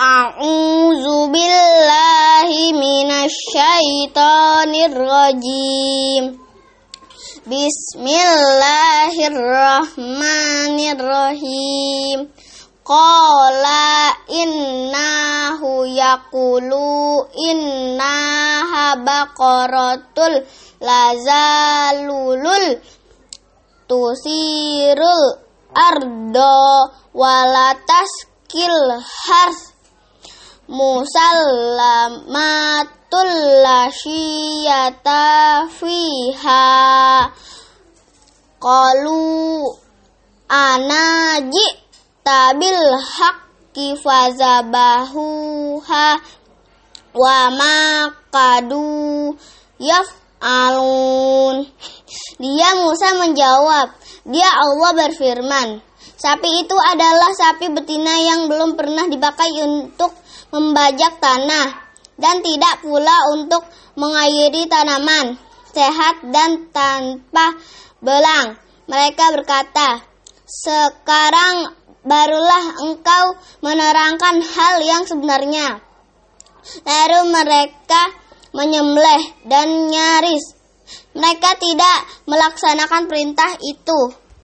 A'udzu billahi minasyaitonir rajim. Bismillahirrahmanirrahim. Qala innahu yaqulu innaha baqaratul lazalulul tusirul ardo walataskil hars musallamatul lasyiyata fiha. Qalu anaji tabil haqqi fazabahuha. Wa ma qadu yaf'alun dia Musa menjawab dia Allah berfirman sapi itu adalah sapi betina yang belum pernah dipakai untuk membajak tanah dan tidak pula untuk mengairi tanaman sehat dan tanpa belang. Mereka berkata, "Sekarang barulah engkau menerangkan hal yang sebenarnya." Lalu mereka menyembelih dan nyaris mereka tidak melaksanakan perintah itu.